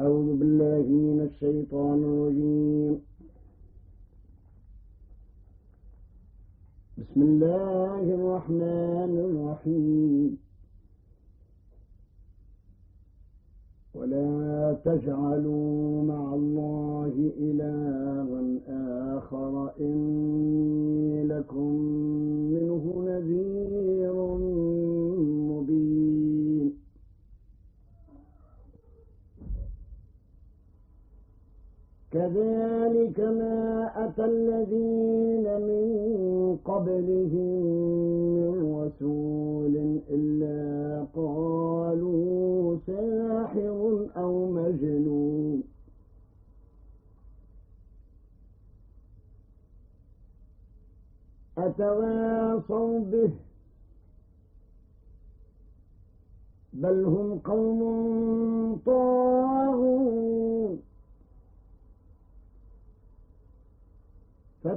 أعوذ بالله من الشيطان الرجيم. بسم الله الرحمن الرحيم. ولا تجعلوا مع الله إلها آخر. إني لكم منه نذير. كذلك ما أتى الذين من قبلهم من رسول إلا قالوا ساحر أو مجنون. أتواصوا به؟ بل هم قوم طاغون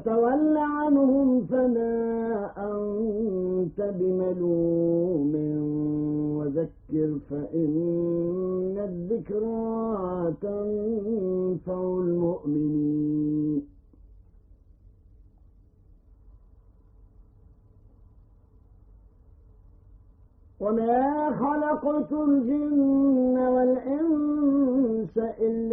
فتول عنهم فما أنت بملوم وذكر فإن الذكرى تنفع المؤمنين. وما خلقت الجن والإنس إلا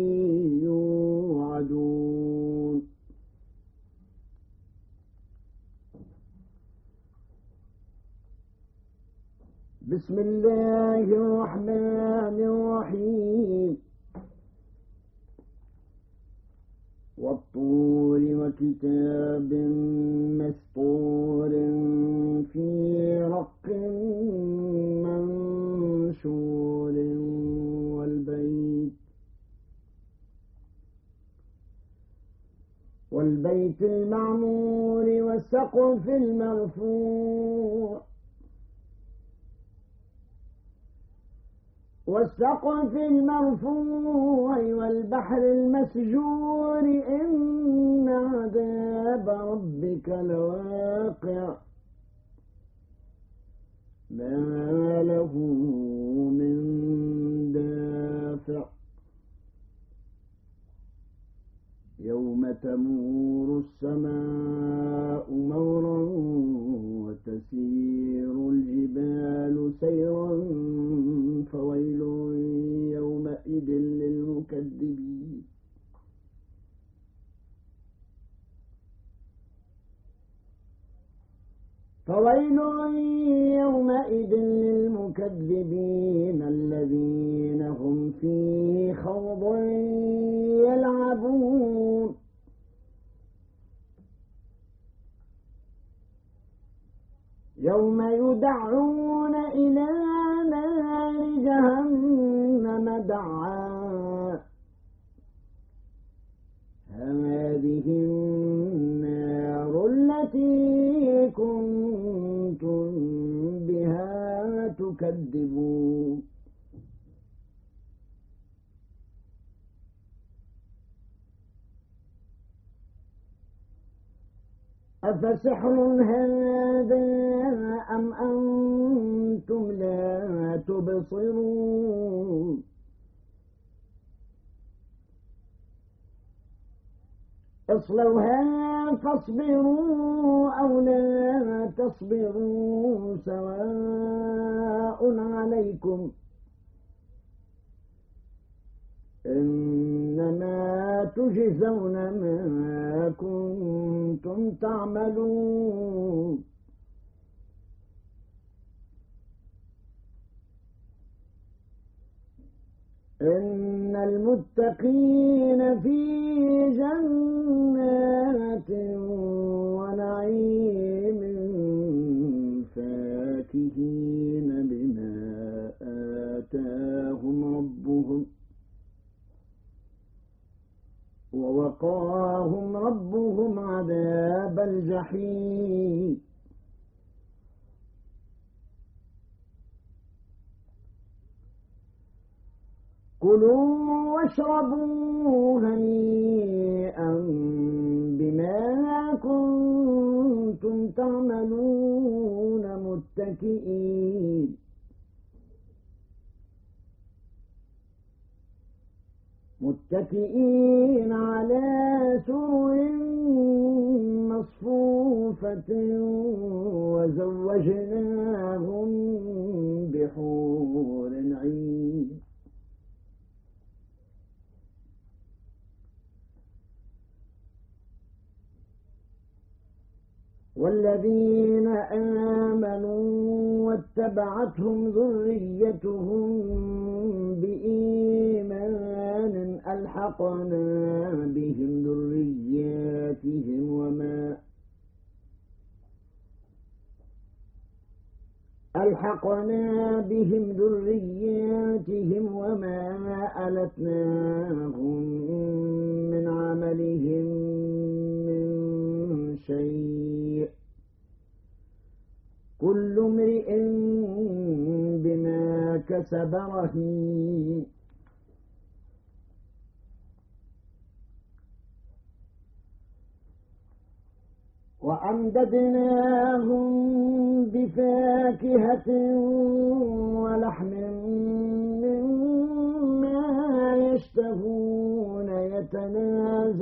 بسم الله الرحمن الرحيم. والطور وكتاب مسطور في رق منشور والبيت. والبيت المعمور والسقف المرفوع. والسقف المرفوع والبحر المسجور إن عذاب ربك لواقع. ما له من دافع. يوم تمور السماء مورا يوم يدعون إلى نار جهنم دعا. هذه النار التي كنتم بها تكذبون. أفسحر هذا لا تبصرون اصلوها فاصبروا أو لا تصبروا سواء عليكم. إنما تجزون ما كنتم تعملون. المتقين في جنات ونعيم فاكهين بما آتاهم ربهم ووقاهم ربهم عذاب الجحيم. كلوا واشربوا هنيئا بما كنتم تعملون متكئين. متكئين على سرر مصفوفة وزوجناهم بحور والذين آمنوا واتبعتهم ذريتهم بإيمان ألحقنا بهم ذرياتهم وما ألحقنا بهم ذرياتهم وما ألتناهم من عملهم من شيء. كل امرئ بما كسب رهين. وأمددناهم بفاكهة ولحم مما يشتهون يتنازعون.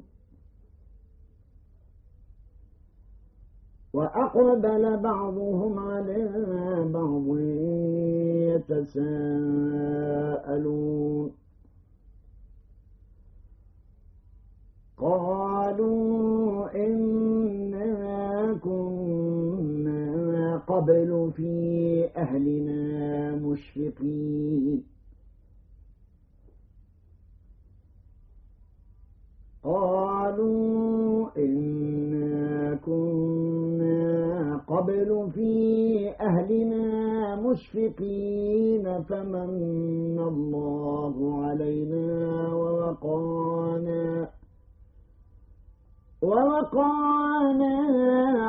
وأقبل بعضهم على بعض يتساءلون. قالوا إنا كنا قبل في أهلنا مشفقين. قبل في أهلنا مشفقين فمن الله علينا ووقانا ووقانا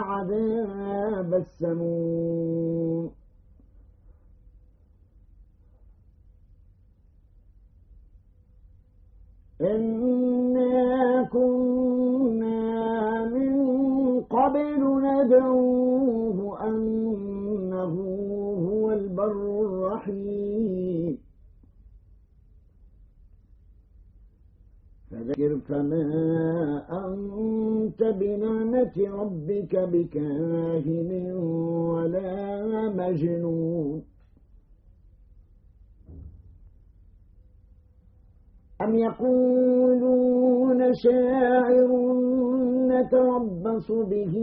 عذاب السموم. فما أنت بنعمة ربك بكاهن ولا مجنون. أم يقولون شاعر نتربص به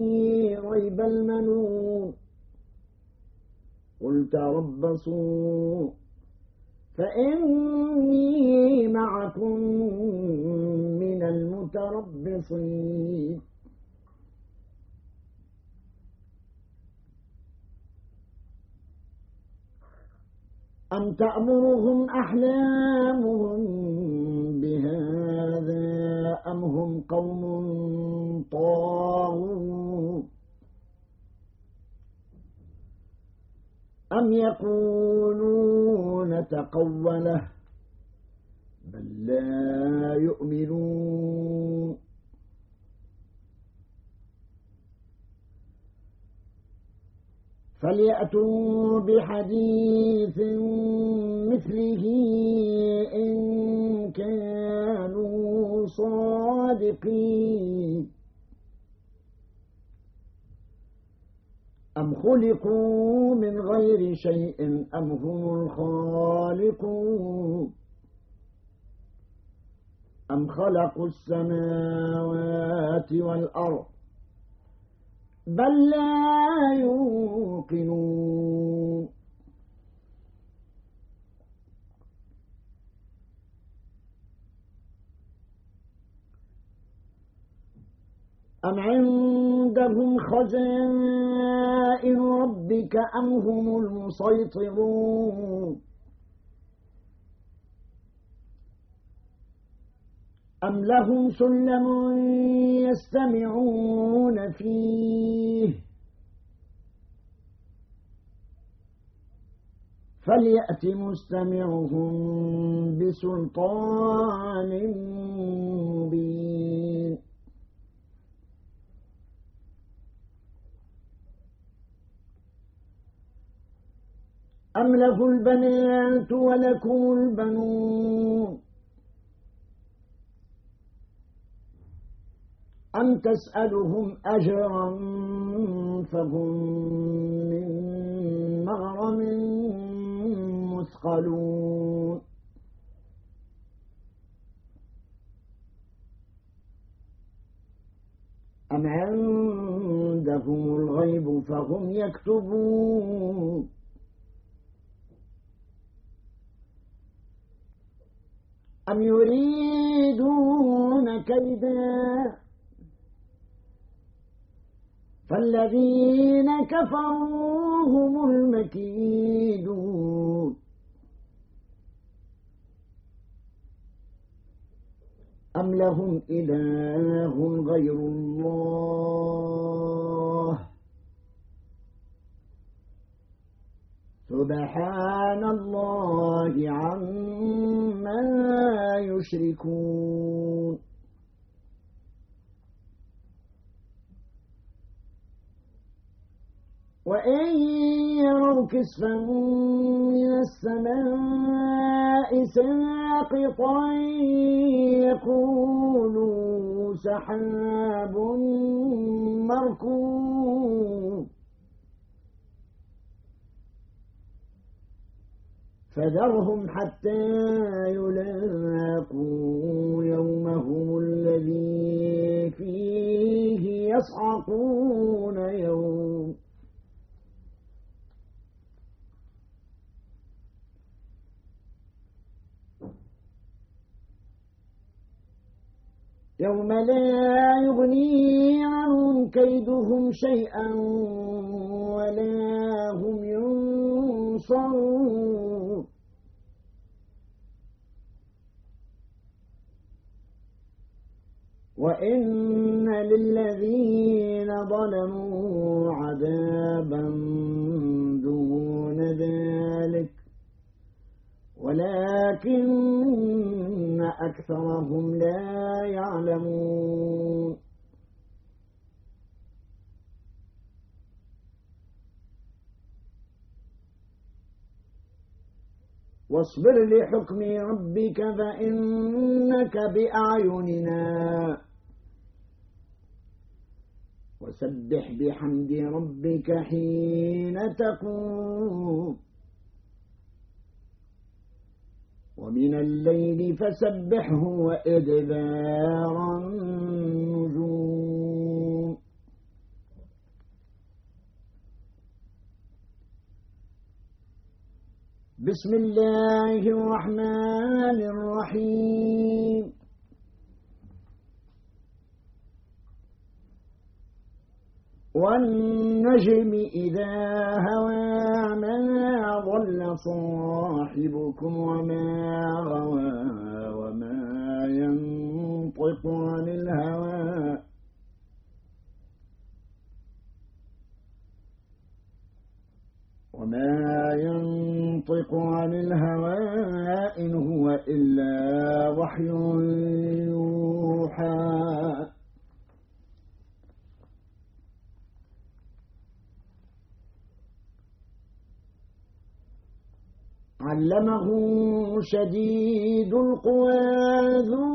ريب المنون. قل تربصوا فإني معكم المتربصين. أم تأمرهم أحلامهم بهذا أم هم قوم طاغون أم يقولون تقوله بل لا يؤمنون. فليأتوا بحديث مثله إن كانوا صادقين. أم خلقوا من غير شيء أم هم الخالقون؟ أم خلقوا السماوات والأرض بل لا يوقنون أم عندهم خزائن ربك أم هم المسيطرون أم لهم سلم يستمعون فيه؟ فليأت مستمعهم بسلطان مبين. أم له البنات ولكم البنون؟ أم تسألهم أجرا فهم من مغرم مثقلون؟ أم عندهم الغيب فهم يكتبون؟ أم يريدون كيدا؟ فالذين كفروا هم المكيدون. أم لهم إله غير الله؟ سبحان الله عما يشركون. وإن يروا كسفا من السماء ساقطا يقولوا سحاب مركوب فذرهم حتى يلاقوا يومهم الذي فيه يصعقون يوم يوم لا يغني عنهم كيدهم شيئا ولا هم ينصرون. وإن للذين ظلموا عذابا دون ذلك. أكثرهم لا يعلمون. واصبر لحكم ربك فإنك بأعيننا. وسبح بحمد ربك حين تقوم. ومن الليل فسبحه وإدبار النجوم. بسم الله الرحمن الرحيم. والنجم إذا هوى ما ضل صاحبكم وما غوى وما ينطق عن الهوى. وما ينطق عن الهوى إن هو إلا وحي يوحى. علمه شديد القوى ذو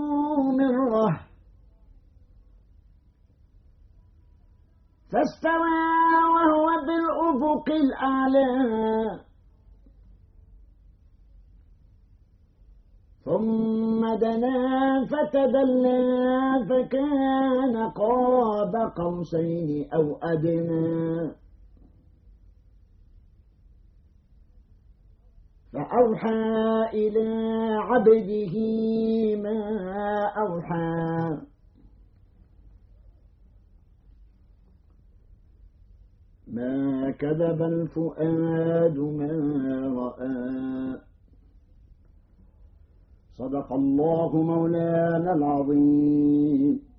مرة. فاستوى وهو بالأفق الأعلى. ثم دنا فتدلى فكان قاب قوسين أو أدنى. فأوحى إلى عبده ما أوحى. ما كذب الفؤاد ما رأى. صدق الله مولانا العظيم.